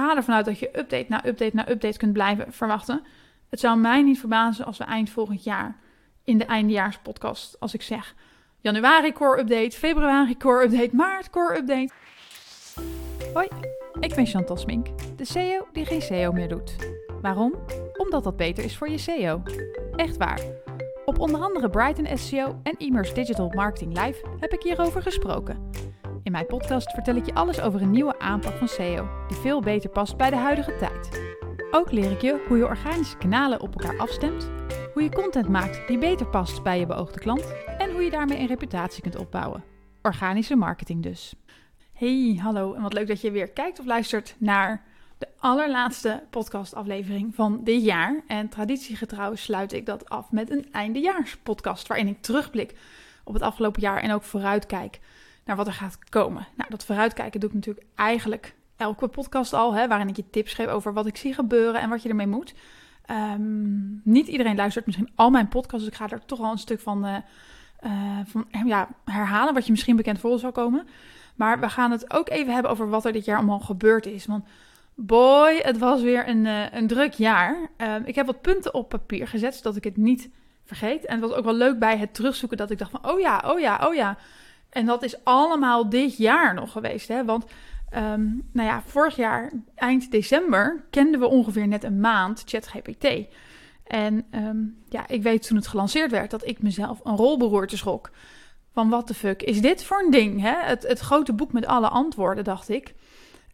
ga ervan uit dat je update na update na update kunt blijven verwachten. Het zou mij niet verbazen als we eind volgend jaar in de eindejaarspodcast, als ik zeg januari core update, februari core update, maart core update. Hoi, ik ben Chantal Smink, de CEO die geen SEO meer doet. Waarom? Omdat dat beter is voor je SEO. Echt waar. Op onder andere Brighton SEO en Immers Digital Marketing Live heb ik hierover gesproken. In mijn podcast vertel ik je alles over een nieuwe aanpak van SEO, die veel beter past bij de huidige tijd. Ook leer ik je hoe je organische kanalen op elkaar afstemt, hoe je content maakt die beter past bij je beoogde klant en hoe je daarmee een reputatie kunt opbouwen. Organische marketing dus. Hey, hallo en wat leuk dat je weer kijkt of luistert naar de allerlaatste podcastaflevering van dit jaar. En traditiegetrouw sluit ik dat af met een eindejaarspodcast waarin ik terugblik op het afgelopen jaar en ook vooruitkijk naar wat er gaat komen. Nou, dat vooruitkijken doe ik natuurlijk eigenlijk elke podcast al, hè, waarin ik je tips geef over wat ik zie gebeuren en wat je ermee moet. Um, niet iedereen luistert misschien al mijn podcasts, dus ik ga er toch al een stuk van, uh, uh, van ja, herhalen, wat je misschien bekend voor zal komen. Maar we gaan het ook even hebben over wat er dit jaar allemaal gebeurd is. Want boy, het was weer een, uh, een druk jaar. Ehm, ik heb wat punten op papier gezet, zodat ik het niet vergeet. En het was ook wel leuk bij het terugzoeken dat ik dacht van, oh ja, oh ja, oh ja. En dat is allemaal dit jaar nog geweest, hè. Want Um, nou ja, vorig jaar, eind december, kenden we ongeveer net een maand ChatGPT. En um, ja, ik weet toen het gelanceerd werd dat ik mezelf een rolberoerte schrok. Van wat de fuck is dit voor een ding? Hè? Het, grote boek met alle antwoorden, dacht ik.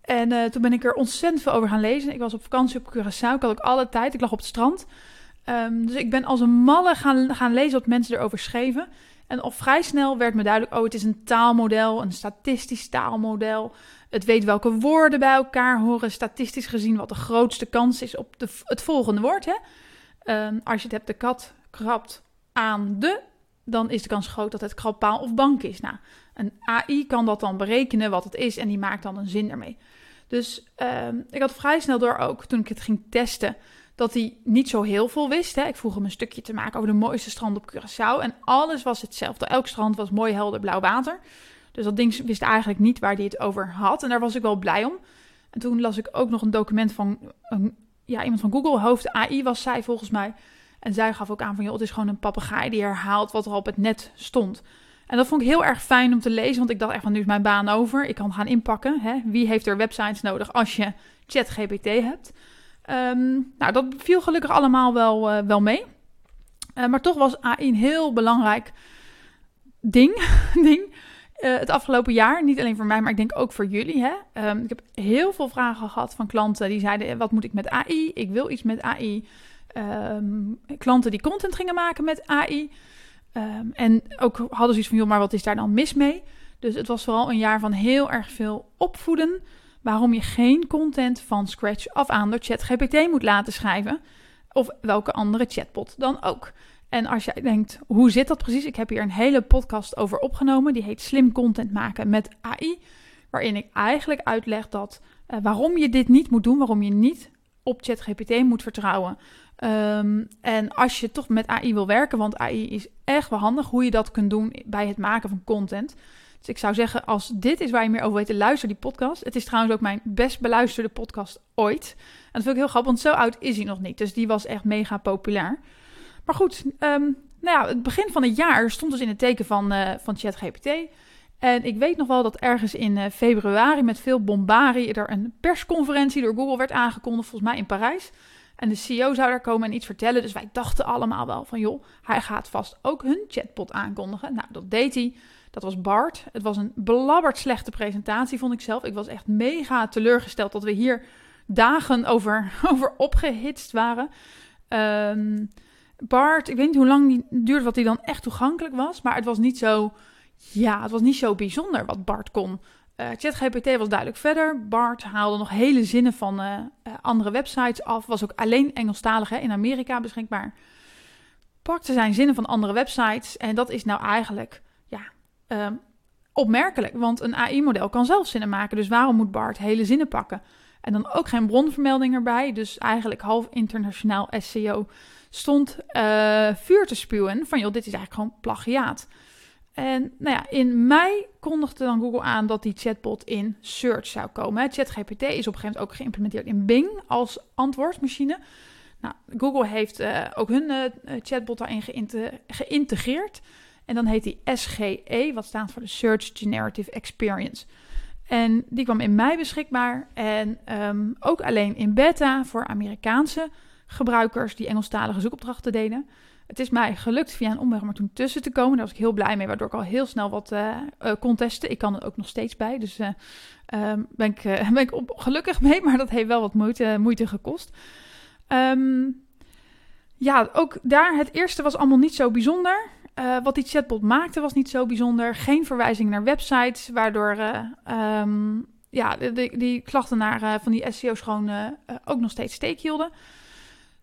En uh, toen ben ik er ontzettend veel over gaan lezen. Ik was op vakantie op Curaçao, ik had ook alle tijd. Ik lag op het strand. Um, dus ik ben als een malle gaan, gaan lezen wat mensen erover schreven. En al vrij snel werd me duidelijk, oh, het is een taalmodel, een statistisch taalmodel. Het weet welke woorden bij elkaar horen, statistisch gezien wat de grootste kans is op de, het volgende woord. Hè? Um, als je het hebt, de kat krabt aan de, dan is de kans groot dat het krabpaal of bank is. Nou, een AI kan dat dan berekenen wat het is en die maakt dan een zin ermee. Dus um, ik had vrij snel door ook, toen ik het ging testen, dat hij niet zo heel veel wist. Hè. Ik vroeg hem een stukje te maken over de mooiste strand op Curaçao. En alles was hetzelfde. Elk strand was mooi helder blauw water. Dus dat ding wist eigenlijk niet waar hij het over had. En daar was ik wel blij om. En toen las ik ook nog een document van een, ja, iemand van Google, hoofd AI was zij volgens mij. En zij gaf ook aan van, joh, het is gewoon een papegaai die herhaalt wat er op het net stond. En dat vond ik heel erg fijn om te lezen, want ik dacht echt van, nu is mijn baan over. Ik kan gaan inpakken. Hè? Wie heeft er websites nodig als je ChatGPT hebt? Um, nou, dat viel gelukkig allemaal wel, uh, wel mee. Uh, maar toch was AI een heel belangrijk ding. ding. Uh, het afgelopen jaar. Niet alleen voor mij, maar ik denk ook voor jullie. Hè? Um, ik heb heel veel vragen gehad van klanten die zeiden: wat moet ik met AI? Ik wil iets met AI. Um, klanten die content gingen maken met AI. en ook hadden zoiets van: joh, maar wat is daar dan mis mee? Dus het was vooral een jaar van heel erg veel opvoeden waarom je geen content van scratch af aan door ChatGPT moet laten schrijven. Of welke andere chatbot dan ook. En als jij denkt, hoe zit dat precies? Ik heb hier een hele podcast over opgenomen. Die heet Slim Content maken met AI. Waarin ik eigenlijk uitleg dat uh, waarom je dit niet moet doen. Waarom je niet op ChatGPT moet vertrouwen. Um, en als je toch met AI wil werken, want AI is echt wel handig hoe je dat kunt doen bij het maken van content. Dus ik zou zeggen, als dit is waar je meer over weet, luister die podcast. Het is trouwens ook mijn best beluisterde podcast ooit. En dat vind ik heel grappig, want zo oud is hij nog niet. Dus die was echt mega populair. Maar goed, um, nou ja, het begin van het jaar stond dus in het teken van, uh, van ChatGPT. En ik weet nog wel dat ergens in uh, februari met veel bombarie er een persconferentie door Google werd aangekondigd, volgens mij in Parijs. En de CEO zou daar komen en iets vertellen. Dus wij dachten allemaal wel van, joh, hij gaat vast ook hun chatbot aankondigen. Nou, dat deed hij. Dat was Bart. Het was een belabberd slechte presentatie, vond ik zelf. Ik was echt mega teleurgesteld dat we hier dagen over, over opgehitst waren. Um, Bart, ik weet niet hoe lang die duurde wat hij dan echt toegankelijk was. Maar het was niet zo, ja, het was niet zo bijzonder wat Bart kon. Uh, ChatGPT was duidelijk verder. Bart haalde nog hele zinnen van uh, uh, andere websites af. Was ook alleen Engelstalig hè, in Amerika beschikbaar. Pakte zijn zinnen van andere websites. En dat is nou eigenlijk uh, opmerkelijk. Want een AI-model kan zelf zinnen maken. Dus waarom moet Bart hele zinnen pakken? En dan ook geen bronvermelding erbij. Dus eigenlijk half internationaal SEO stond uh, vuur te spuwen van... joh, dit is eigenlijk gewoon plagiaat. En nou ja, in mei kondigde dan Google aan dat die chatbot in Search zou komen. ChatGPT is op een gegeven moment ook geïmplementeerd in Bing als antwoordmachine. Nou, Google heeft uh, ook hun uh, chatbot daarin geïntegreerd. En dan heet die SGE, wat staat voor de Search Generative Experience. En die kwam in mei beschikbaar. En um, ook alleen in beta voor Amerikaanse gebruikers die Engelstalige zoekopdrachten deden. Het is mij gelukt via een omweg om er toen tussen te komen. Daar was ik heel blij mee, waardoor ik al heel snel wat uh, kon testen. Ik kan er ook nog steeds bij, dus uh, um, ben ik, ben ik op, gelukkig mee. Maar dat heeft wel wat moeite, moeite gekost. Um, ja, ook daar, het eerste was allemaal niet zo bijzonder. Uh, wat die chatbot maakte was niet zo bijzonder. Geen verwijzing naar websites, waardoor uh, um, ja, die, klachten naar, uh, van die SEO's gewoon ook nog steeds steek hielden.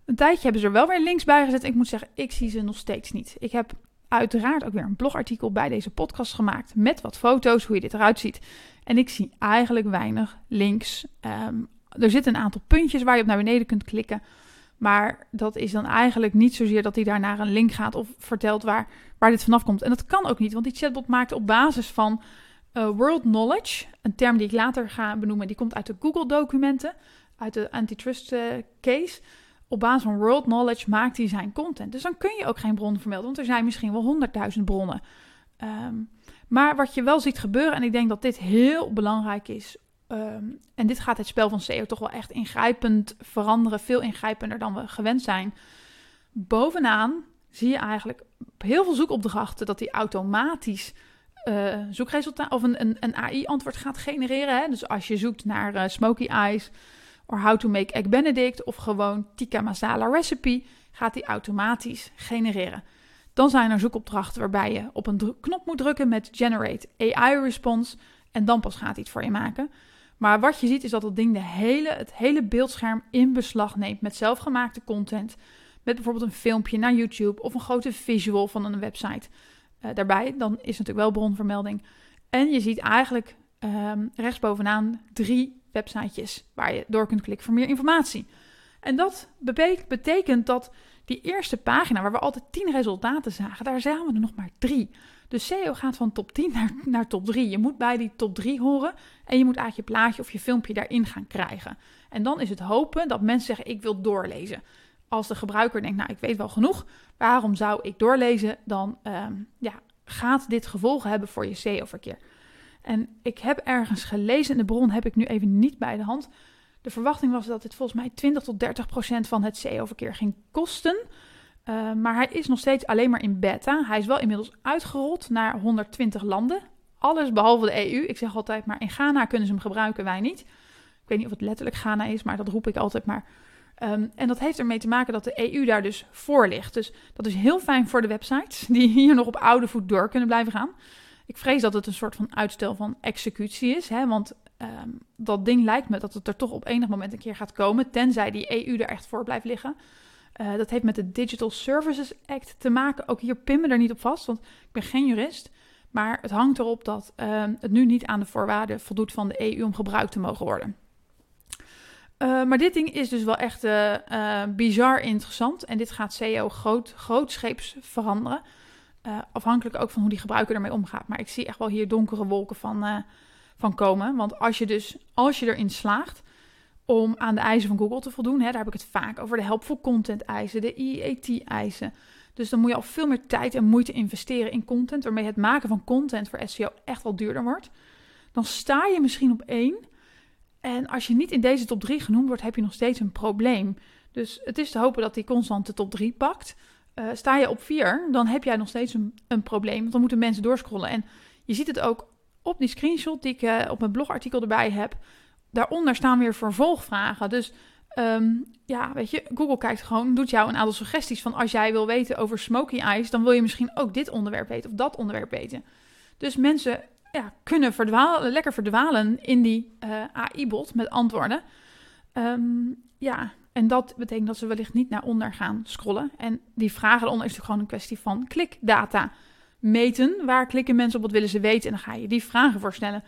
Een tijdje hebben ze er wel weer links bij gezet. Ik moet zeggen, ik zie ze nog steeds niet. Ik heb uiteraard ook weer een blogartikel bij deze podcast gemaakt met wat foto's, hoe je dit eruit ziet. En ik zie eigenlijk weinig links. Um, er zitten een aantal puntjes waar je op naar beneden kunt klikken. Maar dat is dan eigenlijk niet zozeer dat hij daar naar een link gaat of vertelt waar, waar dit vanaf komt. En dat kan ook niet, want die chatbot maakt op basis van uh, world knowledge, een term die ik later ga benoemen, die komt uit de Google-documenten, uit de antitrust uh, case. Op basis van world knowledge maakt hij zijn content. Dus dan kun je ook geen bron vermelden, want er zijn misschien wel honderdduizend bronnen. Um, maar wat je wel ziet gebeuren, en ik denk dat dit heel belangrijk is Um, en dit gaat het spel van SEO toch wel echt ingrijpend veranderen. Veel ingrijpender dan we gewend zijn. Bovenaan zie je eigenlijk heel veel zoekopdrachten dat die automatisch uh, zoekresultaat of een, een, een AI-antwoord gaat genereren. Hè? Dus als je zoekt naar uh, smoky eyes of how to make egg benedict of gewoon tikka masala recipe, gaat die automatisch genereren. Dan zijn er zoekopdrachten waarbij je op een knop moet drukken met generate AI response en dan pas gaat hij het voor je maken. Maar wat je ziet is dat dat ding de hele, het hele beeldscherm in beslag neemt met zelfgemaakte content. Met bijvoorbeeld een filmpje naar YouTube of een grote visual van een website uh, daarbij. Dan is natuurlijk wel bronvermelding. En je ziet eigenlijk um, rechtsbovenaan drie websitejes waar je door kunt klikken voor meer informatie. En dat betekent dat die eerste pagina, waar we altijd tien resultaten zagen, daar zagen we er nog maar drie. Dus SEO gaat van top 10 naar, naar top 3. Je moet bij die top 3 horen en je moet eigenlijk je plaatje of je filmpje daarin gaan krijgen. En dan is het hopen dat mensen zeggen: Ik wil doorlezen. Als de gebruiker denkt: Nou, ik weet wel genoeg, waarom zou ik doorlezen? Dan um, ja, gaat dit gevolgen hebben voor je SEO-verkeer. En ik heb ergens gelezen, en de bron heb ik nu even niet bij de hand. De verwachting was dat dit volgens mij 20 tot 30 procent van het SEO-verkeer ging kosten. Uh, maar hij is nog steeds alleen maar in beta. Hij is wel inmiddels uitgerold naar 120 landen. Alles behalve de EU. Ik zeg altijd maar in Ghana kunnen ze hem gebruiken, wij niet. Ik weet niet of het letterlijk Ghana is, maar dat roep ik altijd maar. Um, en dat heeft ermee te maken dat de EU daar dus voor ligt. Dus dat is heel fijn voor de websites die hier nog op oude voet door kunnen blijven gaan. Ik vrees dat het een soort van uitstel van executie is. Hè? Want um, dat ding lijkt me dat het er toch op enig moment een keer gaat komen. Tenzij die EU er echt voor blijft liggen. Uh, dat heeft met de Digital Services Act te maken. Ook hier pin me er niet op vast, want ik ben geen jurist. Maar het hangt erop dat uh, het nu niet aan de voorwaarden voldoet van de EU om gebruikt te mogen worden. Uh, maar dit ding is dus wel echt bizar interessant. En dit gaat SEO groot, grootscheeps veranderen. afhankelijk ook van hoe die gebruiker ermee omgaat. Maar ik zie echt wel hier donkere wolken van, van komen. Want als je dus, als je erin slaagt om aan de eisen van Google te voldoen. Hè, daar heb ik het vaak over de helpful content eisen, de EAT eisen. Dus dan moet je al veel meer tijd en moeite investeren in content, waarmee het maken van content voor SEO echt wel duurder wordt. Dan sta je misschien op één. En als je niet in deze top 3 genoemd wordt, heb je nog steeds een probleem. Dus het is te hopen dat die constant de top 3 pakt. Uh, sta je op 4, dan heb jij nog steeds een, een, probleem. Want dan moeten mensen doorscrollen. En je ziet het ook op die screenshot die ik uh, op mijn blogartikel erbij heb daaronder staan weer vervolgvragen. Dus um, ja, weet je, Google kijkt gewoon, doet jou een aantal suggesties van als jij wil weten over smoky eyes, dan wil je misschien ook dit onderwerp weten of dat onderwerp weten. Dus mensen ja, kunnen verdwalen, lekker verdwalen in die eh, AI-bot met antwoorden. Um, ja, en dat betekent dat ze wellicht niet naar onder gaan scrollen. En die vragen eronder is natuurlijk gewoon een kwestie van klikdata meten. Waar klikken mensen op, wat willen ze weten? En dan ga je die vragen voorstellen.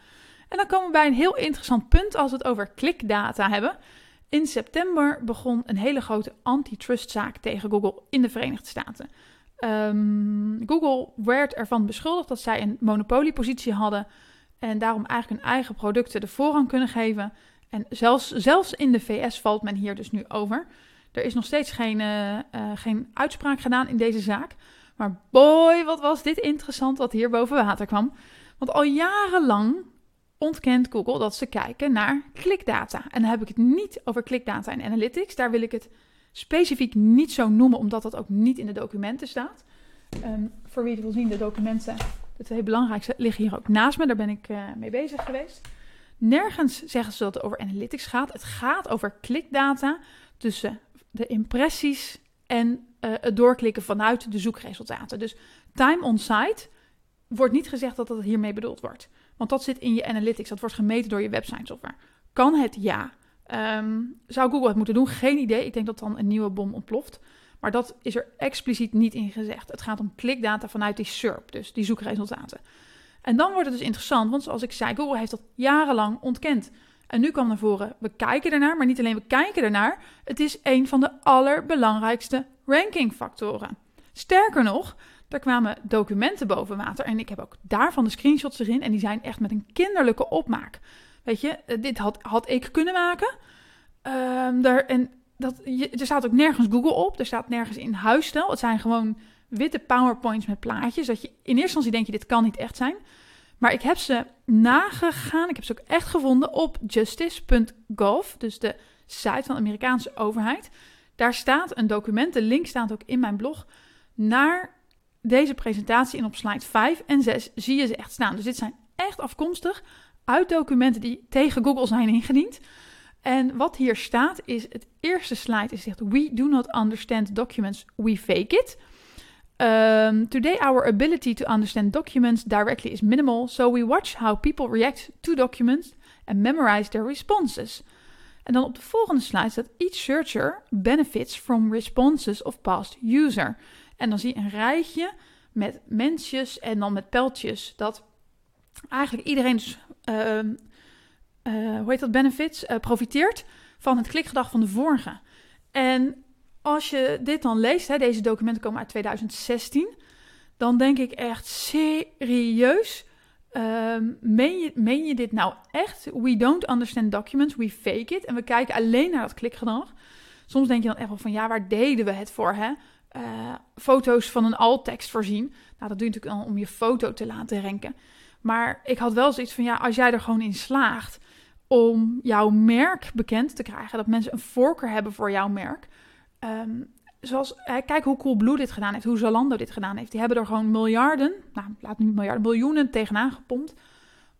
En dan komen we bij een heel interessant punt als we het over klikdata hebben. In september begon een hele grote antitrustzaak tegen Google in de Verenigde Staten. Ehm, Google werd ervan beschuldigd dat zij een monopoliepositie hadden en daarom eigenlijk hun eigen producten de voorrang kunnen geven. En zelfs, zelfs in de VS valt men hier dus nu over. Er is nog steeds geen, uh, geen uitspraak gedaan in deze zaak. Maar boy, wat was dit interessant wat hier boven water kwam. Want al jarenlang ontkent Google dat ze kijken naar klikdata. En dan heb ik het niet over klikdata en analytics. Daar wil ik het specifiek niet zo noemen, omdat dat ook niet in de documenten staat. Um, voor wie het wil zien, de documenten, de twee belangrijkste, liggen hier ook naast me. Daar ben ik uh, mee bezig geweest. Nergens zeggen ze dat het over analytics gaat. Het gaat over klikdata tussen de impressies en uh, het doorklikken vanuit de zoekresultaten. Dus time on site wordt niet gezegd dat dat hiermee bedoeld wordt. Want dat zit in je analytics. Dat wordt gemeten door je website software. Kan het? Ja. Um, zou Google het moeten doen? Geen idee. Ik denk dat dan een nieuwe bom ontploft. Maar dat is er expliciet niet in gezegd. Het gaat om klikdata vanuit die SERP, dus die zoekresultaten. En dan wordt het dus interessant, want zoals ik zei, Google heeft dat jarenlang ontkend. En nu kwam naar voren, we kijken ernaar, maar niet alleen we kijken ernaar, het is een van de allerbelangrijkste rankingfactoren. Sterker nog, er kwamen documenten boven water en ik heb ook daarvan de screenshots erin en die zijn echt met een kinderlijke opmaak. Weet je, eh, dit had, had ik kunnen maken. Um, daar, en dat, je, er staat ook nergens Google op, er staat nergens in huisstijl. Het zijn gewoon witte PowerPoints met plaatjes. Dat je in eerste instantie denk je, dit kan niet echt zijn. Maar ik heb ze nagegaan, ik heb ze ook echt gevonden op justice.gov, dus de site van de Amerikaanse overheid. Daar staat een document, de link staat ook in mijn blog, naar deze presentatie. En op slide 5 en 6 zie je ze echt staan. Dus dit zijn echt afkomstig uit documenten die tegen Google zijn ingediend. En wat hier staat is, het eerste slide is zegt, we do not understand documents, we fake it. Um, today our ability to understand documents directly is minimal, so we watch how people react to documents and memorize their responses. En dan op de volgende slide staat, each searcher benefits from responses of past user. En dan zie je een rijtje met mensjes en dan met pijltjes, dat eigenlijk iedereen dus uh, uh, hoe heet dat, benefits, uh, profiteert van het klikgedrag van de vorige. En als je dit dan leest, hè, deze documenten komen uit 2016, dan denk ik echt serieus. Um, meen, je, dit nou echt? We don't understand documents, we fake it. En we kijken alleen naar dat klikgedrag. Soms denk je dan echt wel van, ja, waar deden we het voor? Hè? Uh, foto's van een alt-tekst voorzien. Nou, dat doe je natuurlijk om je foto te laten renken. Maar ik had wel zoiets van, ja, als jij er gewoon in slaagt om jouw merk bekend te krijgen, dat mensen een voorkeur hebben voor jouw merk. Um, zoals, kijk hoe Coolblue dit gedaan heeft, hoe Zalando dit gedaan heeft. Die hebben er gewoon miljarden, nou, laat niet miljarden, miljoenen tegenaan gepompt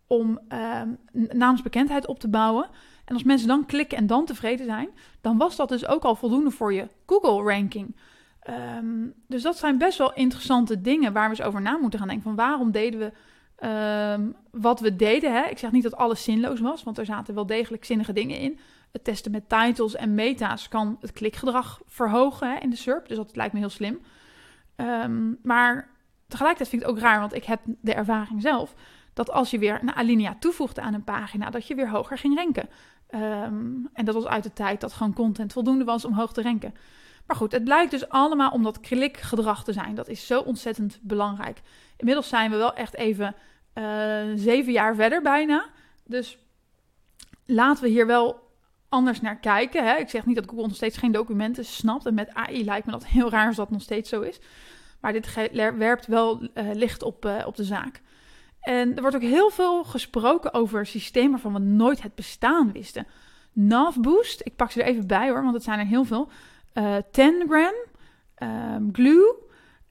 om um, naamsbekendheid op te bouwen. En als mensen dan klikken en dan tevreden zijn, dan was dat dus ook al voldoende voor je Google-ranking. Um, dus dat zijn best wel interessante dingen waar we eens over na moeten gaan denken. Van waarom deden we Um, wat we deden, hè, ik zeg niet dat alles zinloos was, want er zaten wel degelijk zinnige dingen in. Het testen met titles en meta's kan het klikgedrag verhogen in de SERP, dus dat lijkt me heel slim. Um, maar tegelijkertijd vind ik het ook raar, want ik heb de ervaring zelf dat als je weer een alinea toevoegde aan een pagina, dat je weer hoger ging ranken. Um, en dat was uit de tijd dat gewoon content voldoende was om hoog te ranken. Maar goed, het blijkt dus allemaal om dat klikgedrag te zijn. Dat is zo ontzettend belangrijk. Inmiddels zijn we wel echt even uh, zeven jaar verder bijna. Dus laten we hier wel anders naar kijken. Hè? Ik zeg niet dat Google nog steeds geen documenten snapt. En met AI lijkt me dat heel raar als dat nog steeds zo is. Maar dit werpt wel uh, licht op, uh, op de zaak. En er wordt ook heel veel gesproken over systemen waarvan we nooit het bestaan wisten. Navboost, ik pak ze er even bij hoor, want het zijn er heel veel. Uh, Tengram, um, Glue,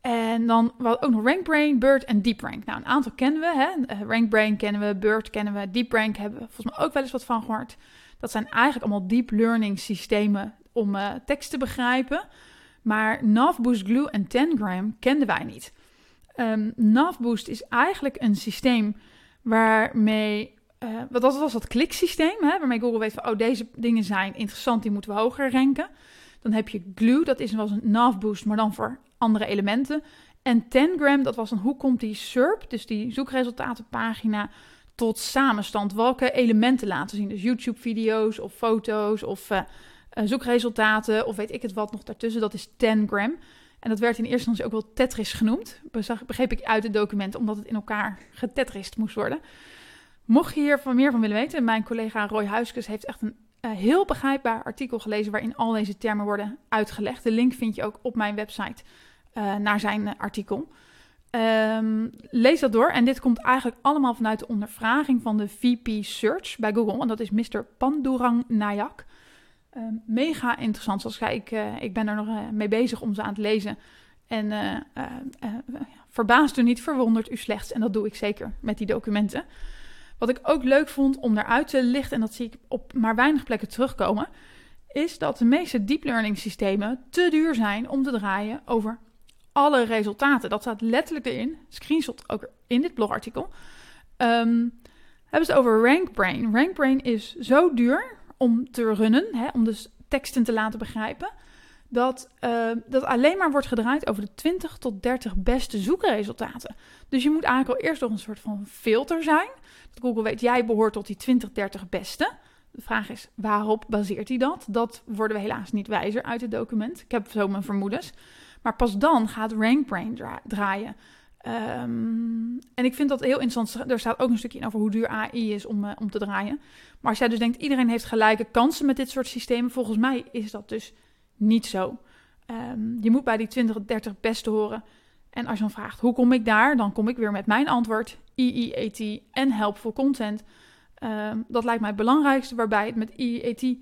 en dan wat ook nog RankBrain, Bird en DeepRank. Nou, een aantal kennen we. Hè? Eh, RankBrain kennen we, Bird kennen we, DeepRank hebben we volgens mij ook wel eens wat van gehoord. Dat zijn eigenlijk allemaal deep learning systemen om uh, tekst te begrijpen. Maar Navboost, Glue en Tengram kenden wij niet. Um, Navboost is eigenlijk een systeem waarmee... Uh, wat dat was dat kliksysteem, hè, waarmee Google weet van... oh, deze dingen zijn interessant, die moeten we hoger ranken. Dan heb je Glue, dat is was een Navboost, maar dan voor andere elementen. En Tengram, dat was een hoe komt die SERP, dus die zoekresultatenpagina, tot samenstand? Welke elementen laten zien? Dus YouTube-video's of foto's of uh, zoekresultaten of weet ik het wat nog daartussen. Dat is Tengram. En dat werd in eerste instantie ook wel Tetris genoemd. Begreep ik uit het document, omdat het in elkaar getetrist moest worden. Mocht je hier van meer van willen weten, mijn collega Roy Huiskes heeft echt een uh, heel begrijpbaar artikel gelezen waarin al deze termen worden uitgelegd. De link vind je ook op mijn website naar zijn artikel. Um, lees dat door. En dit komt eigenlijk allemaal vanuit de ondervraging van de VP Search bij Google. En dat is Mr. Pandurang Nayak. Um, mega interessant. Zoals ik, uh, ik ben er nog uh, mee bezig om ze aan het lezen. En uh, verbaast u niet, verwondert u slechts. En dat doe ik zeker met die documenten. Wat ik ook leuk vond om daaruit te lichten, en dat zie ik op maar weinig plekken terugkomen, is dat de meeste deep learning systemen te duur zijn om te draaien over alle resultaten. Dat staat letterlijk erin. Screenshot ook in dit blogartikel. Um, hebben ze het over RankBrain. RankBrain is zo duur om te runnen, hè, om dus teksten te laten begrijpen, dat uh, dat alleen maar wordt gedraaid over de 20 tot 30 beste zoekresultaten. Dus je moet eigenlijk al eerst nog een soort van filter zijn. Dat Google weet, jij behoort tot die 20, 30 beste. De vraag is, waarop baseert hij dat? Dat worden we helaas niet wijzer uit het document. Ik heb zo mijn vermoedens. Maar pas dan gaat RankBrain draaien. Um, en ik vind dat heel interessant. Er staat ook een stukje in over hoe duur AI is om, uh, om te draaien. Maar als jij dus denkt, iedereen heeft gelijke kansen met dit soort systemen. Volgens mij is dat dus niet zo. Um, je moet bij die 20, 30 beste horen. En als je dan vraagt, hoe kom ik daar? Dan kom ik weer met mijn antwoord. EEAT en helpful content. Um, dat lijkt mij het belangrijkste. Waarbij het met EEAT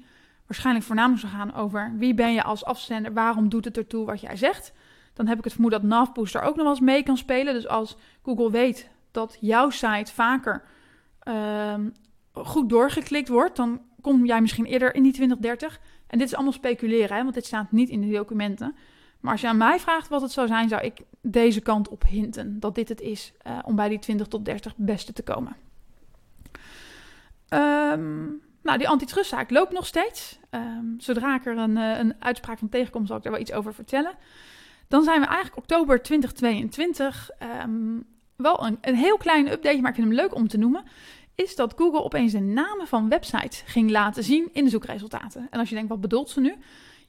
waarschijnlijk voornamelijk zou gaan over wie ben je als afzender, waarom doet het ertoe wat jij zegt. Dan heb ik het vermoeden dat NavBooster ook nog wel eens mee kan spelen. Dus als Google weet dat jouw site vaker um, goed doorgeklikt wordt, dan kom jij misschien eerder in die 2030. En dit is allemaal speculeren, hè, want dit staat niet in de documenten. Maar als je aan mij vraagt wat het zou zijn, zou ik deze kant op hinten. Dat dit het is uh, om bij die 20 tot 30 beste te komen. Um, nou, die antitrustzaak loopt nog steeds. Um, zodra ik er een, een uitspraak van tegenkom, zal ik daar wel iets over vertellen. Dan zijn we eigenlijk oktober 2022. Um, wel een, een heel klein update, maar ik vind hem leuk om te noemen. Is dat Google opeens de namen van websites ging laten zien in de zoekresultaten. En als je denkt, wat bedoelt ze nu?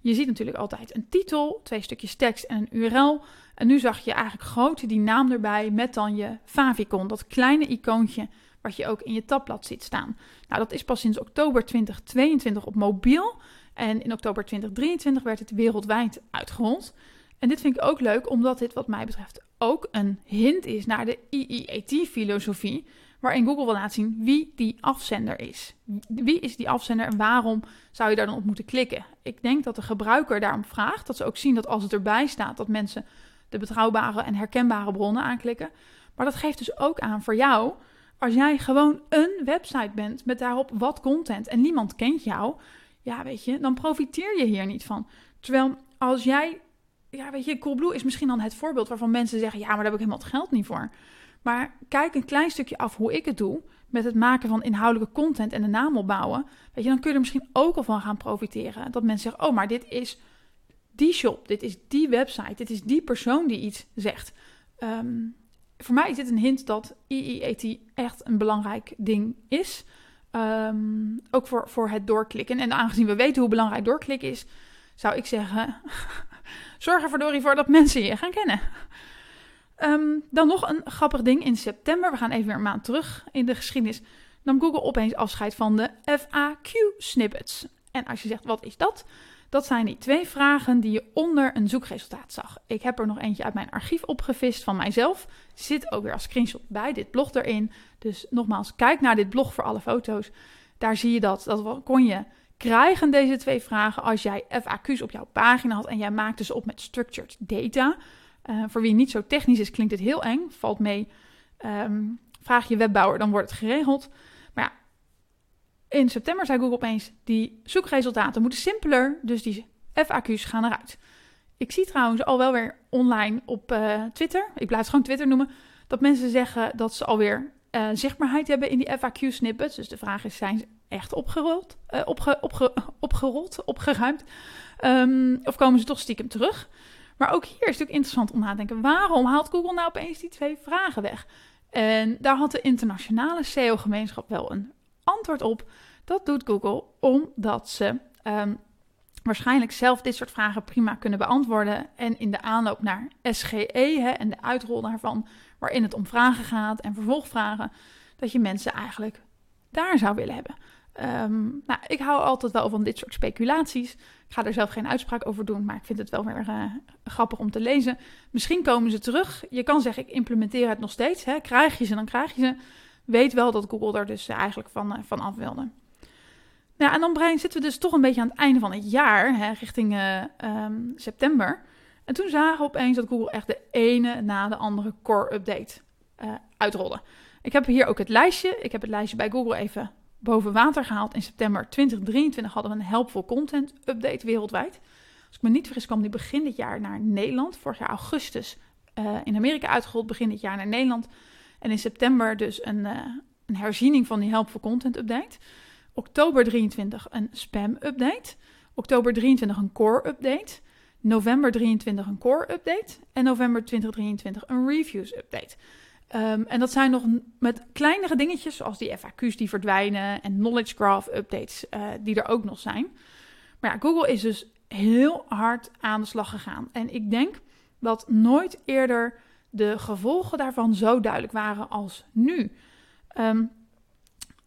Je ziet natuurlijk altijd een titel, twee stukjes tekst en een URL. En nu zag je eigenlijk groot die naam erbij met dan je favicon, dat kleine icoontje wat je ook in je tabblad ziet staan. Nou, dat is pas sinds oktober 2022 op mobiel. En in oktober 2023 werd het wereldwijd uitgerold. En dit vind ik ook leuk, omdat dit wat mij betreft ook een hint is naar de IEAT-filosofie, waarin Google wil laten zien wie die afzender is. Wie is die afzender en waarom zou je daar dan op moeten klikken? Ik denk dat de gebruiker daarom vraagt, dat ze ook zien dat als het erbij staat, dat mensen de betrouwbare en herkenbare bronnen aanklikken. Maar dat geeft dus ook aan voor jou, als jij gewoon een website bent met daarop wat content en niemand kent jou, ja, weet je, dan profiteer je hier niet van. Terwijl als jij ja, weet je, Coolblue is misschien dan het voorbeeld waarvan mensen zeggen: ja, maar daar heb ik helemaal het geld niet voor. Maar kijk een klein stukje af hoe ik het doe met het maken van inhoudelijke content en de naam opbouwen. Weet je, dan kun je er misschien ook al van gaan profiteren. Dat mensen zeggen: oh, maar dit is die shop, dit is die website, dit is die persoon die iets zegt. Um, voor mij is dit een hint dat EEAT echt een belangrijk ding is. Um, ook voor, voor het doorklikken. En aangezien we weten hoe belangrijk doorklikken is, zou ik zeggen: zorg er voor dat mensen je gaan kennen. Um, dan nog een grappig ding in september. We gaan even weer een maand terug in de geschiedenis. Nam Google opeens afscheid van de FAQ-snippets. En als je zegt, wat is dat? Dat zijn die twee vragen die je onder een zoekresultaat zag. Ik heb er nog eentje uit mijn archief opgevist van mijzelf. Zit ook weer als screenshot bij dit blog erin. Dus nogmaals, kijk naar dit blog voor alle foto's. Daar zie je dat. Dat kon je krijgen, deze twee vragen, als jij FAQ's op jouw pagina had en jij maakte ze op met structured data. Uh, voor wie niet zo technisch is, klinkt dit heel eng. Valt mee. Um, vraag je webbouwer, dan wordt het geregeld. In september zei Google opeens: die zoekresultaten moeten simpeler, dus die FAQ's gaan eruit. Ik zie trouwens al wel weer online op uh, Twitter, ik blijf het gewoon Twitter noemen, dat mensen zeggen dat ze alweer uh, zichtbaarheid hebben in die FAQ-snippets. Dus de vraag is: zijn ze echt opgerold, opge, opge, opgerold opgeruimd? Um, of komen ze toch stiekem terug? Maar ook hier is het natuurlijk interessant om na te denken: waarom haalt Google nou opeens die twee vragen weg? En daar had de internationale SEO-gemeenschap wel een antwoord op. Dat doet Google omdat ze um, waarschijnlijk zelf dit soort vragen prima kunnen beantwoorden. En in de aanloop naar SGE hè, en de uitrol daarvan, waarin het om vragen gaat en vervolgvragen, dat je mensen eigenlijk daar zou willen hebben. Ehm, nou, ik hou altijd wel van dit soort speculaties. Ik ga er zelf geen uitspraak over doen, maar ik vind het wel weer uh, grappig om te lezen. Misschien komen ze terug. Je kan zeggen, ik implementeer het nog steeds. Hè. Krijg je ze, dan krijg je ze. Weet wel dat Google er dus eigenlijk van, uh, van af wilde. Nou, en dan Brian, zitten we dus toch een beetje aan het einde van het jaar, hè, richting uh, um, september. En toen zagen we opeens dat Google echt de ene na de andere core update uitrolde. Ik heb hier ook het lijstje. Ik heb het lijstje bij Google even boven water gehaald. In september 2023 hadden we een Helpful Content Update wereldwijd. Als ik me niet vergis kwam die begin dit jaar naar Nederland. Vorig jaar augustus uh, in Amerika uitgerold, begin dit jaar naar Nederland. En in september dus een, uh, een herziening van die Helpful Content Update. Oktober 23 een Spam Update. Oktober 23 een Core Update. November 23 een Core Update. En november 2023 een Reviews Update. Um, en dat zijn nog met kleinere dingetjes, zoals die FAQ's die verdwijnen en knowledge graph updates uh, die er ook nog zijn. Maar ja, Google is dus heel hard aan de slag gegaan. En ik denk dat nooit eerder de gevolgen daarvan zo duidelijk waren als nu. Um,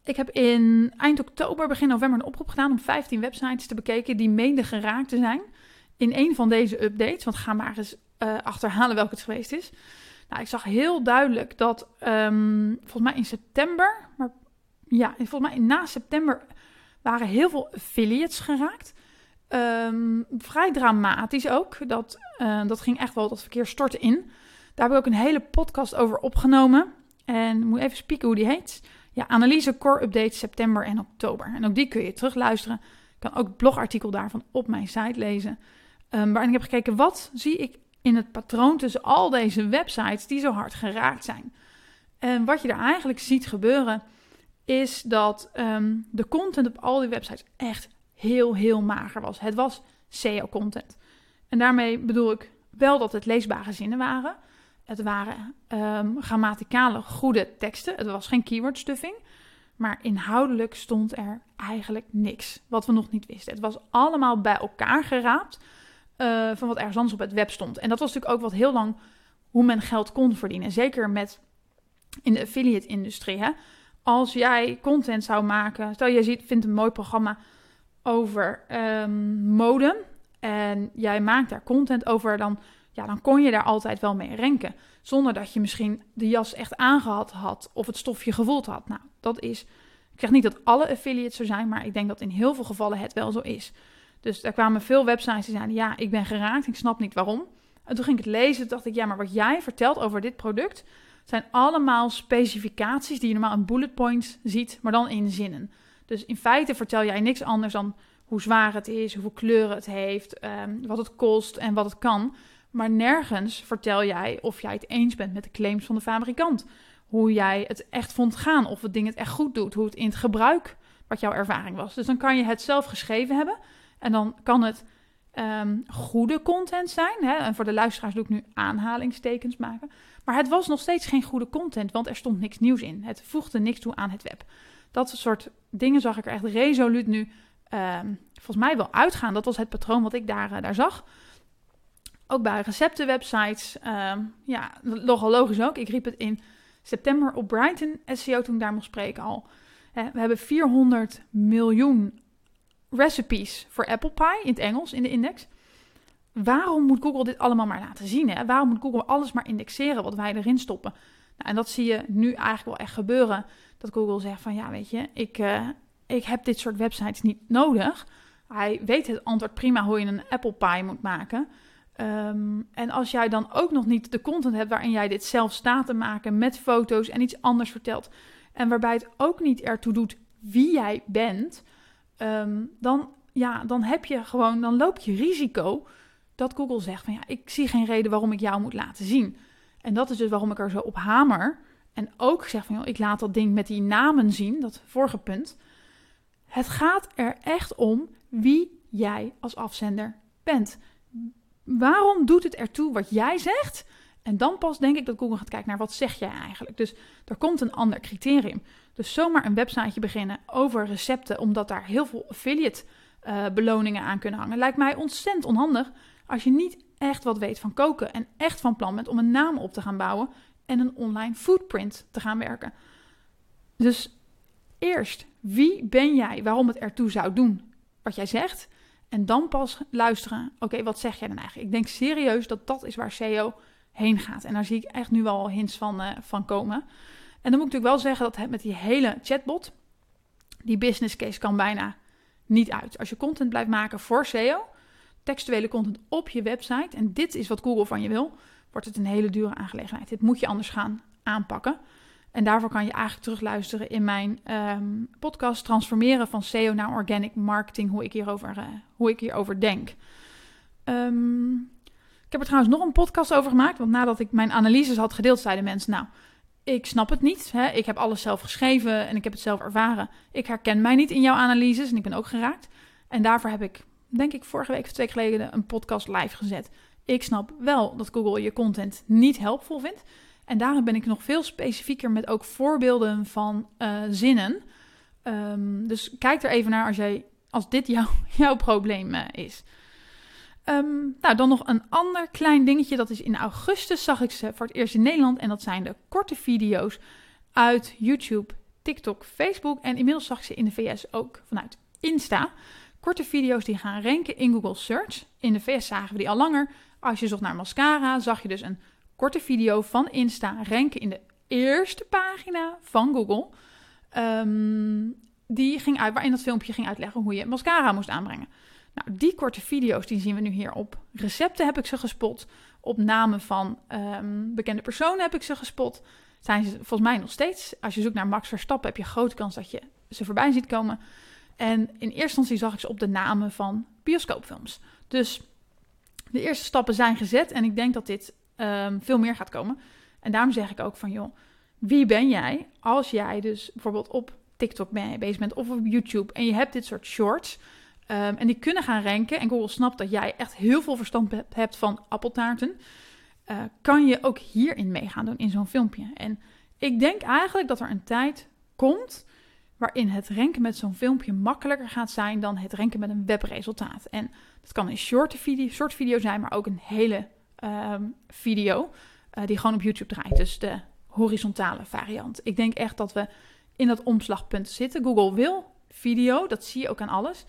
ik heb in eind oktober, begin november een oproep gedaan om 15 websites te bekijken die mede geraakt te zijn in een van deze updates. Want ga maar eens uh, achterhalen welke het geweest is. Nou, ik zag heel duidelijk dat um, volgens mij in september, maar ja, volgens mij na september waren heel veel affiliates geraakt. Um, vrij dramatisch ook. Dat, uh, dat ging echt wel, dat verkeer stortte in. Daar heb ik ook een hele podcast over opgenomen. En moet even spieken hoe die heet. Ja, analyse core update september en oktober. En ook die kun je terugluisteren. Ik kan ook het blogartikel daarvan op mijn site lezen. Um, waarin ik heb gekeken, wat zie ik in het patroon tussen al deze websites die zo hard geraakt zijn. En wat je er eigenlijk ziet gebeuren, is dat um, de content op al die websites echt heel, heel mager was. Het was SEO-content. En daarmee bedoel ik wel dat het leesbare zinnen waren. Het waren um, grammaticale goede teksten. Het was geen keyword stuffing. Maar inhoudelijk stond er eigenlijk niks wat we nog niet wisten. Het was allemaal bij elkaar geraapt uh, van wat ergens anders op het web stond. En dat was natuurlijk ook wat heel lang hoe men geld kon verdienen. Zeker met in de affiliate-industrie. Hè? Als jij content zou maken, stel je ziet, vindt een mooi programma over um, mode en jij maakt daar content over, dan, ja, dan kon je daar altijd wel mee renken. Zonder dat je misschien de jas echt aangehad had of het stofje gevoeld had. Nou, dat is. Ik zeg niet dat alle affiliates zo zijn, maar ik denk dat in heel veel gevallen het wel zo is. Dus daar kwamen veel websites die zeiden: Ja, ik ben geraakt, ik snap niet waarom. En toen ging ik het lezen, dacht ik: Ja, maar wat jij vertelt over dit product zijn allemaal specificaties die je normaal in bullet points ziet, maar dan in zinnen. Dus in feite vertel jij niks anders dan hoe zwaar het is, hoeveel kleuren het heeft, um, wat het kost en wat het kan. Maar nergens vertel jij of jij het eens bent met de claims van de fabrikant. Hoe jij het echt vond gaan, of het ding het echt goed doet, hoe het in het gebruik, wat jouw ervaring was. Dus dan kan je het zelf geschreven hebben, en dan kan het um, goede content zijn. Hè? En voor de luisteraars doe ik nu aanhalingstekens maken. Maar het was nog steeds geen goede content, want er stond niks nieuws in. Het voegde niks toe aan het web. Dat soort dingen zag ik er echt resoluut nu um, volgens mij wel uitgaan. Dat was het patroon wat ik daar, uh, daar zag. Ook bij receptenwebsites. Um, ja, nogal logisch ook. Ik riep het in september op Brighton SEO toen ik daar mocht spreken al. We hebben 400 miljoen recipes voor apple pie in het Engels in de index. Waarom moet Google dit allemaal maar laten zien? Hè? Waarom moet Google alles maar indexeren wat wij erin stoppen? Nou, en dat zie je nu eigenlijk wel echt gebeuren. Dat Google zegt van ja, weet je, ik, uh, ik heb dit soort websites niet nodig. Hij weet het antwoord prima hoe je een apple pie moet maken. Um, en als jij dan ook nog niet de content hebt waarin jij dit zelf staat te maken met foto's en iets anders vertelt. En waarbij het ook niet ertoe doet wie jij bent, um, dan, ja, dan heb je gewoon, dan loop je risico dat Google zegt van ja, ik zie geen reden waarom ik jou moet laten zien. En dat is dus waarom ik er zo op hamer. En ook zeg van joh, ik laat dat ding met die namen zien, dat vorige punt. Het gaat er echt om wie jij als afzender bent. Waarom doet het ertoe wat jij zegt? En dan pas denk ik dat Google gaat kijken naar wat zeg jij eigenlijk. Dus er komt een ander criterium. Dus zomaar een websiteje beginnen over recepten, omdat daar heel veel affiliate uh, beloningen aan kunnen hangen. Lijkt mij ontzettend onhandig als je niet echt wat weet van koken en echt van plan bent om een naam op te gaan bouwen en een online footprint te gaan werken. Dus eerst, wie ben jij waarom het ertoe zou doen wat jij zegt? En dan pas luisteren, oké, wat zeg jij dan eigenlijk? Ik denk serieus dat dat is waar SEO heen gaat. En daar zie ik echt nu wel hints van, uh, van komen. En dan moet ik natuurlijk wel zeggen dat met die hele chatbot, die business case kan bijna niet uit. Als je content blijft maken voor SEO, textuele content op je website, en dit is wat Google van je wil, wordt het een hele dure aangelegenheid. Dit moet je anders gaan aanpakken. En daarvoor kan je eigenlijk terugluisteren in mijn um, podcast Transformeren van SEO naar Organic Marketing, hoe ik hierover, uh, hoe ik hierover denk. Um, ik heb er trouwens nog een podcast over gemaakt, want nadat ik mijn analyses had gedeeld, zeiden mensen, nou, ik snap het niet. Hè? Ik heb alles zelf geschreven en ik heb het zelf ervaren. Ik herken mij niet in jouw analyses en ik ben ook geraakt. En daarvoor heb ik, denk ik, vorige week of twee geleden een podcast live gezet. Ik snap wel dat Google je content niet helpvol vindt. En daarom ben ik nog veel specifieker met ook voorbeelden van uh, zinnen. Um, dus kijk er even naar als, jij, als dit jou, jouw probleem uh, is. Um, nou, dan nog een ander klein dingetje. Dat is in augustus zag ik ze voor het eerst in Nederland. En dat zijn de korte video's uit YouTube, TikTok, Facebook. En inmiddels zag ik ze in de VS ook vanuit Insta. Korte video's die gaan ranken in Google Search. In de VS zagen we die al langer. Als je zocht naar mascara, zag je dus een korte video van Insta ranken in de eerste pagina van Google. Um, die ging uit, waarin dat filmpje ging uitleggen hoe je mascara moest aanbrengen. Nou, die korte video's die zien we nu hier op recepten heb ik ze gespot. Op namen van um, bekende personen heb ik ze gespot. Zijn ze volgens mij nog steeds. Als je zoekt naar Max Verstappen heb je grote kans dat je ze voorbij ziet komen. En in eerste instantie zag ik ze op de namen van bioscoopfilms. Dus de eerste stappen zijn gezet en ik denk dat dit um, veel meer gaat komen. En daarom zeg ik ook van joh, wie ben jij als jij dus bijvoorbeeld op TikTok bezig bent of op YouTube en je hebt dit soort shorts um, en die kunnen gaan ranken en Google snapt dat jij echt heel veel verstand hebt van appeltaarten, uh, kan je ook hierin meegaan doen in zo'n filmpje. En ik denk eigenlijk dat er een tijd komt waarin het ranken met zo'n filmpje makkelijker gaat zijn dan het ranken met een webresultaat. En dat kan een video, short video zijn, maar ook een hele um, video uh, die gewoon op YouTube draait. Dus de horizontale variant. Ik denk echt dat we in dat omslagpunt zitten. Google wil video, dat zie je ook aan alles.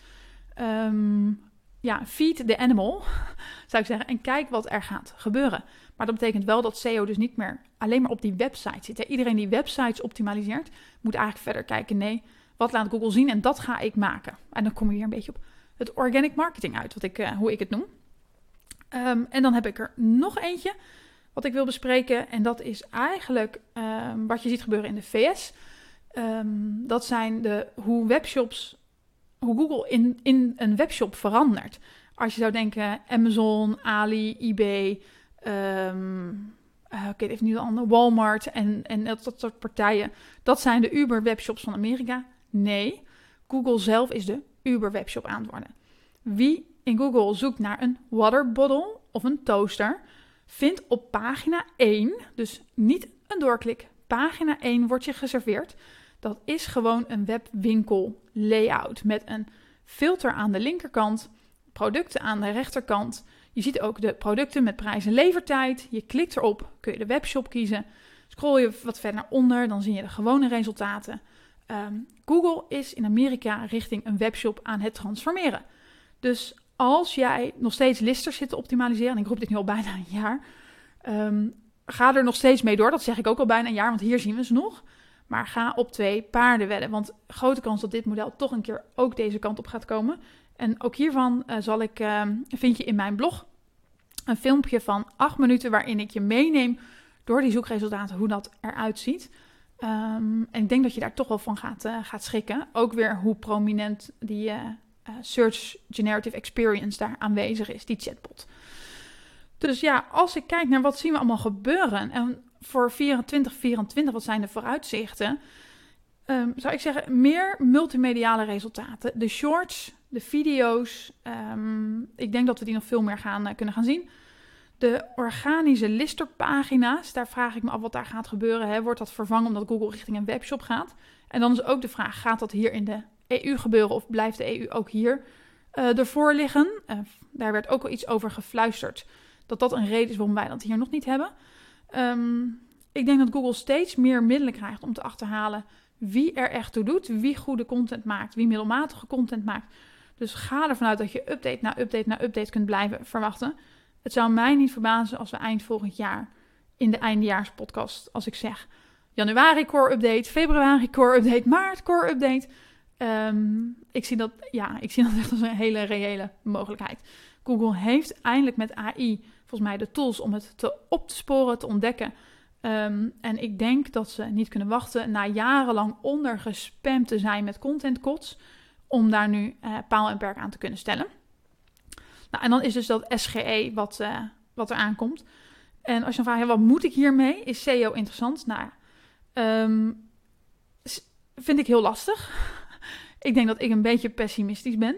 Um, ja, feed the animal, zou ik zeggen. En kijk wat er gaat gebeuren. Maar dat betekent wel dat SEO dus niet meer alleen maar op die website zit. Iedereen die websites optimaliseert, moet eigenlijk verder kijken. Nee, wat laat Google zien? En dat ga ik maken. En dan kom je weer een beetje op het organic marketing uit, wat ik, uh, hoe ik het noem. Um, en dan heb ik er nog eentje wat ik wil bespreken. En dat is eigenlijk um, wat je ziet gebeuren in de VS. Um, dat zijn de, hoe webshops, hoe Google in, in een webshop verandert. Als je zou denken Amazon, Ali, eBay, um, oké, even niet ander, Walmart en, en dat, dat soort partijen. Dat zijn de Uber webshops van Amerika. Nee, Google zelf is de Uber webshop aan het worden. Wie in Google zoekt naar een water bottle of een toaster, vindt op pagina 1, dus niet een doorklik, pagina 1 wordt je geserveerd. Dat is gewoon een webwinkel layout met een filter aan de linkerkant, producten aan de rechterkant. Je ziet ook de producten met prijs en levertijd. Je klikt erop, kun je de webshop kiezen. Scroll je wat verder naar onder, dan zie je de gewone resultaten. Um, Google is in Amerika richting een webshop aan het transformeren. Dus als jij nog steeds listers zit te optimaliseren, en ik roep dit nu al bijna een jaar, um, ga er nog steeds mee door. Dat zeg ik ook al bijna een jaar, want hier zien we ze nog. Maar ga op twee paarden wedden, want grote kans dat dit model toch een keer ook deze kant op gaat komen. En ook hiervan uh, zal ik, uh, vind je in mijn blog een filmpje van acht minuten waarin ik je meeneem door die zoekresultaten, hoe dat eruit ziet. Um, en ik denk dat je daar toch wel van gaat, uh, gaat schrikken. Ook weer hoe prominent die uh, Search Generative Experience daar aanwezig is, die chatbot. Dus ja, als ik kijk naar wat zien we allemaal gebeuren en voor 2024, wat zijn de vooruitzichten? Um, zou ik zeggen, meer multimediale resultaten. De shorts, de video's, um, ik denk dat we die nog veel meer gaan, uh, kunnen gaan zien. De organische listerpagina's, daar vraag ik me af wat daar gaat gebeuren. Hè? Wordt dat vervangen omdat Google richting een webshop gaat? En dan is ook de vraag, gaat dat hier in de EU gebeuren of blijft de EU ook hier uh, ervoor liggen. Uh, daar werd ook al iets over gefluisterd. Dat dat een reden is waarom wij dat hier nog niet hebben. Um, ik denk dat Google steeds meer middelen krijgt om te achterhalen wie er echt toe doet. Wie goede content maakt, wie middelmatige content maakt. Dus ga ervan uit dat je update na update na update kunt blijven verwachten. Het zou mij niet verbazen als we eind volgend jaar in de eindejaarspodcast, als ik zeg januari core update, februari core update, maart core update. Um, ik, zie dat, ja, ik zie dat echt als een hele reële mogelijkheid. Google heeft eindelijk met AI volgens mij de tools om het te op te sporen, te ontdekken. Um, en ik denk dat ze niet kunnen wachten na jarenlang ondergespamd te zijn met content contentkots, om daar nu uh, paal en perk aan te kunnen stellen. Nou, en dan is dus dat SGE wat, uh, wat er aankomt. En als je dan vraagt, wat moet ik hiermee? Is SEO interessant? Nou, um, vind ik heel lastig. Ik denk dat ik een beetje pessimistisch ben.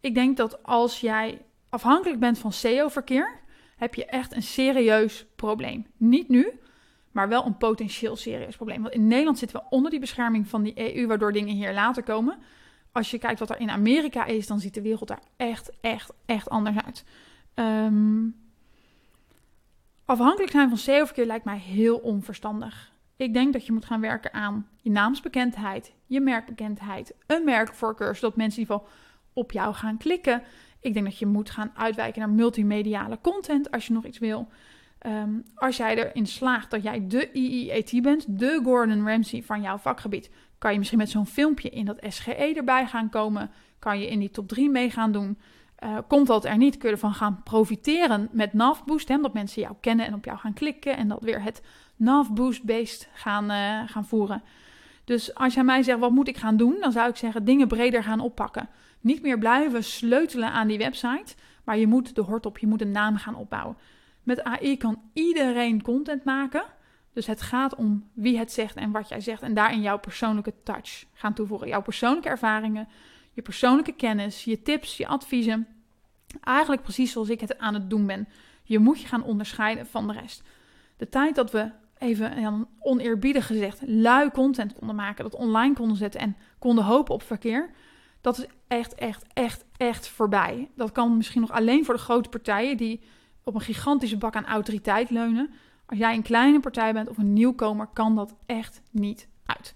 Ik denk dat als jij afhankelijk bent van SEO-verkeer, heb je echt een serieus probleem. Niet nu, maar wel een potentieel serieus probleem. Want in Nederland zitten we onder die bescherming van die EU, waardoor dingen hier later komen. Als je kijkt wat er in Amerika is, dan ziet de wereld daar echt, echt, echt anders uit. Um, afhankelijk zijn van SEO-verkeer lijkt mij heel onverstandig. Ik denk dat je moet gaan werken aan je naamsbekendheid, je merkbekendheid, een merkvoorkeur, zodat mensen in ieder geval op jou gaan klikken. Ik denk dat je moet gaan uitwijken naar multimediale content als je nog iets wil. Um, als jij erin slaagt dat jij de IEAT bent, de Gordon Ramsay van jouw vakgebied, kan je misschien met zo'n filmpje in dat SGE erbij gaan komen. Kan je in die top 3 mee gaan doen. Uh, komt dat er niet, kun je ervan gaan profiteren met NavBoost. Hè, omdat mensen jou kennen en op jou gaan klikken. En dat weer het NavBoost-based gaan, uh, gaan voeren. Dus als jij mij zegt, wat moet ik gaan doen? Dan zou ik zeggen, dingen breder gaan oppakken. Niet meer blijven sleutelen aan die website. Maar je moet de hort op, je moet een naam gaan opbouwen. Met AI kan iedereen content maken. Dus het gaat om wie het zegt en wat jij zegt. En daarin jouw persoonlijke touch gaan toevoegen. Jouw persoonlijke ervaringen, je persoonlijke kennis, je tips, je adviezen. Eigenlijk precies zoals ik het aan het doen ben. Je moet je gaan onderscheiden van de rest. De tijd dat we even oneerbiedig gezegd lui content konden maken, dat online konden zetten en konden hopen op verkeer, dat is echt, echt, echt, echt voorbij. Dat kan misschien nog alleen voor de grote partijen die op een gigantische bak aan autoriteit leunen. Als jij een kleine partij bent of een nieuwkomer, kan dat echt niet uit.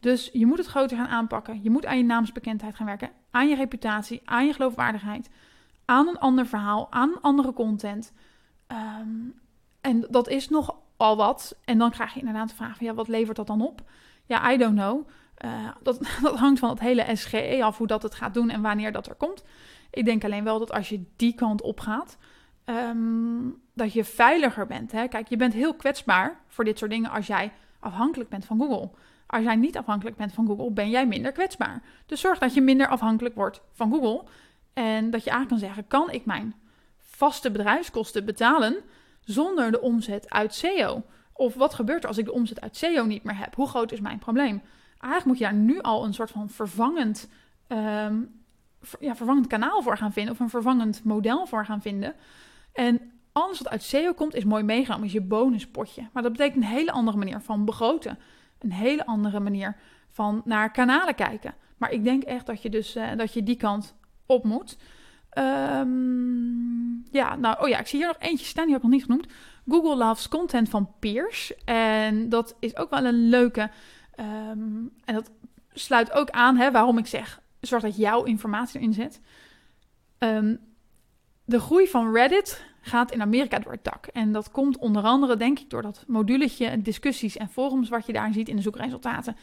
Dus je moet het groter gaan aanpakken. Je moet aan je naamsbekendheid gaan werken, aan je reputatie, aan je geloofwaardigheid, aan een ander verhaal, aan andere content. Um, en dat is nogal wat. En dan krijg je inderdaad de vraag van ja, wat levert dat dan op? Ja, I don't know. Uh, dat, dat hangt van het hele SGE af hoe dat het gaat doen en wanneer dat er komt. Ik denk alleen wel dat als je die kant op gaat, um, dat je veiliger bent. Hè? Kijk, je bent heel kwetsbaar voor dit soort dingen als jij afhankelijk bent van Google. Als jij niet afhankelijk bent van Google, ben jij minder kwetsbaar. Dus zorg dat je minder afhankelijk wordt van Google. En dat je aan kan zeggen: kan ik mijn vaste bedrijfskosten betalen zonder de omzet uit SEO? Of wat gebeurt er als ik de omzet uit SEO niet meer heb? Hoe groot is mijn probleem? Eigenlijk moet je daar nu al een soort van vervangend, um, ja, vervangend kanaal voor gaan vinden. Of een vervangend model voor gaan vinden. En alles wat uit SEO komt is mooi meegenomen, is je bonuspotje. Maar dat betekent een hele andere manier van begroten. Een hele andere manier van naar kanalen kijken. Maar ik denk echt dat je dus uh, dat je die kant op moet. Um, ja, nou, oh ja, ik zie hier nog eentje staan, die heb ik nog niet genoemd. Google loves content van peers. En dat is ook wel een leuke. Um, en dat sluit ook aan hè, waarom ik zeg: zorg dat jouw informatie erin zet. Um, de groei van Reddit gaat in Amerika door het dak. En dat komt onder andere, denk ik, door dat moduletje discussies en forums wat je daar ziet in de zoekresultaten.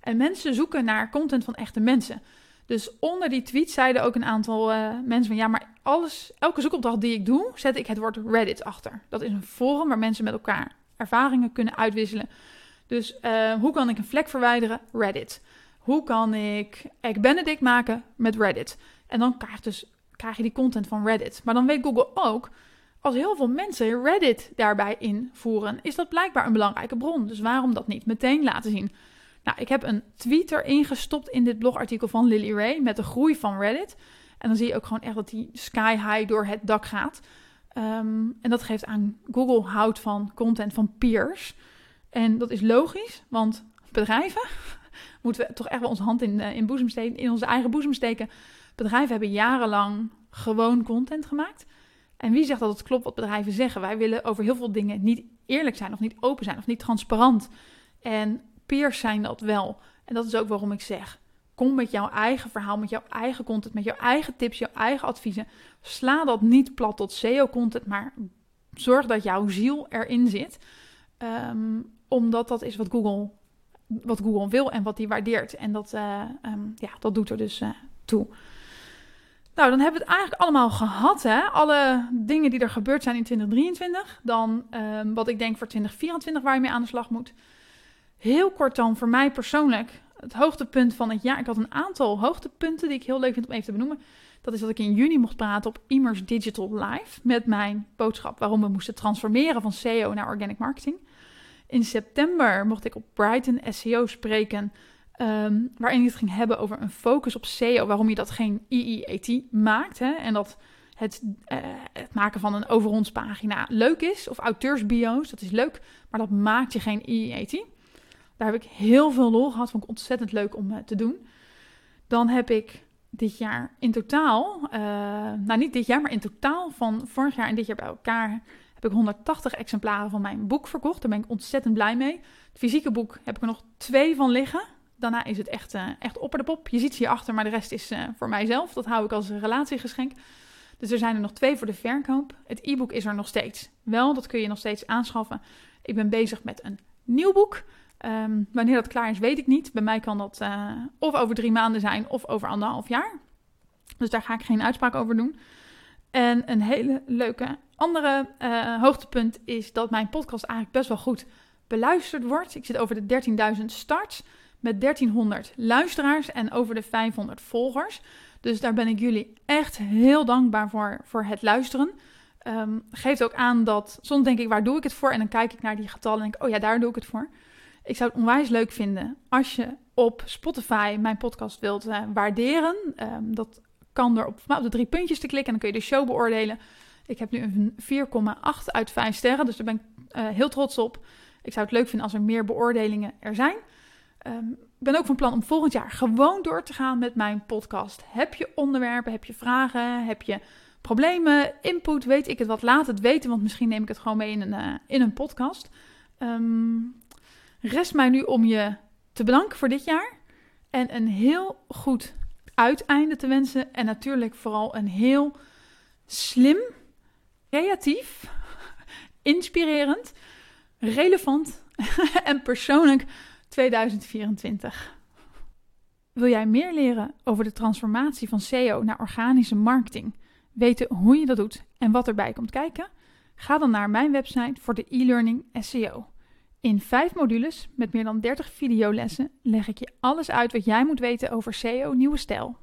En mensen zoeken naar content van echte mensen. Dus onder die tweet zeiden ook een aantal uh, mensen van ja, maar alles, elke zoekopdracht die ik doe, zet ik het woord Reddit achter. Dat is een forum waar mensen met elkaar ervaringen kunnen uitwisselen. Dus uh, hoe kan ik een vlek verwijderen? Reddit. Hoe kan ik Egg Benedict maken met Reddit? En dan krijg, dus, krijg je die content van Reddit. Maar dan weet Google ook als heel veel mensen Reddit daarbij invoeren, is dat blijkbaar een belangrijke bron. Dus waarom dat niet meteen laten zien? Nou, ik heb een tweet erin gestopt in dit blogartikel van Lily Ray met de groei van Reddit. En dan zie je ook gewoon echt dat die sky high door het dak gaat. Um, en dat geeft aan Google houdt van content van peers. En dat is logisch, want bedrijven moeten we toch echt wel onze hand in, uh, in, boezem steken, in onze eigen boezem steken Bedrijven hebben jarenlang gewoon content gemaakt. En wie zegt dat het klopt wat bedrijven zeggen? Wij willen over heel veel dingen niet eerlijk zijn, of niet open zijn, of niet transparant. En peers zijn dat wel. En dat is ook waarom ik zeg: kom met jouw eigen verhaal, met jouw eigen content, met jouw eigen tips, jouw eigen adviezen. Sla dat niet plat tot SEO-content, maar zorg dat jouw ziel erin zit. Ehm, omdat dat is wat Google, wat Google wil en wat hij waardeert. En dat, uh, ja, dat doet er dus uh, toe. Nou, dan hebben we het eigenlijk allemaal gehad. Hè? Alle dingen die er gebeurd zijn in 2023. Dan um, wat ik denk voor 2024 waar je mee aan de slag moet. Heel kort dan voor mij persoonlijk. Het hoogtepunt van het jaar. Ik had een aantal hoogtepunten die ik heel leuk vind om even te benoemen. Dat is dat ik in juni mocht praten op Immers Digital Live. Met mijn boodschap waarom we moesten transformeren van SEO naar organic marketing. In september mocht ik op Brighton SEO spreken. Um, waarin het ging hebben over een focus op SEO. Waarom je dat geen IEAT maakt. Hè? En dat het, uh, het, maken van een over ons pagina leuk is. Of auteursbio's, dat is leuk. Maar dat maakt je geen IEAT. Daar heb ik heel veel lol gehad. Vond ik ontzettend leuk om uh, te doen. Dan heb ik dit jaar in totaal, uh, nou niet dit jaar, maar in totaal van vorig jaar en dit jaar bij elkaar heb ik 180 exemplaren van mijn boek verkocht. Daar ben ik ontzettend blij mee. Het fysieke boek heb ik er nog twee van liggen. Daarna is het echt, uh, echt opper de pop. Je ziet ze hierachter, maar de rest is voor mijzelf. Dat hou ik als relatiegeschenk. Dus er zijn er nog twee voor de verkoop. Het e-book is er nog steeds. Wel, dat kun je nog steeds aanschaffen. Ik ben bezig met een nieuw boek. Um, wanneer dat klaar is, weet ik niet. Bij mij kan dat uh, of over drie maanden zijn of over anderhalf jaar. Dus daar ga ik geen uitspraak over doen. En een hele leuke andere uh, hoogtepunt is dat mijn podcast eigenlijk best wel goed beluisterd wordt. Ik zit over de 13.000 starts met 1300 luisteraars en over de 500 volgers. Dus daar ben ik jullie echt heel dankbaar voor, voor het luisteren. Um, geeft ook aan dat soms denk ik, waar doe ik het voor? En dan kijk ik naar die getallen en denk ik, oh ja, daar doe ik het voor. Ik zou het onwijs leuk vinden als je op Spotify mijn podcast wilt uh, waarderen. Um, dat kan door op, de drie puntjes te klikken en dan kun je de show beoordelen. Ik heb nu een 4,8 uit 5 sterren, dus daar ben ik uh, heel trots op. Ik zou het leuk vinden als er meer beoordelingen er zijn. Um, ik ben ook van plan om volgend jaar gewoon door te gaan met mijn podcast. Heb je onderwerpen, heb je vragen, heb je problemen, input, weet ik het wat, laat het weten, want misschien neem ik het gewoon mee in een, uh, in een podcast. Um, rest mij nu om je te bedanken voor dit jaar en een heel goed uiteinde te wensen en natuurlijk vooral een heel slim, creatief, inspirerend, relevant en persoonlijk 2024. Wil jij meer leren over de transformatie van SEO naar organische marketing? Weten hoe je dat doet en wat erbij komt kijken? Ga dan naar mijn website voor de e-learning SEO. In vijf modules met meer dan 30 videolessen leg ik je alles uit wat jij moet weten over SEO nieuwe stijl.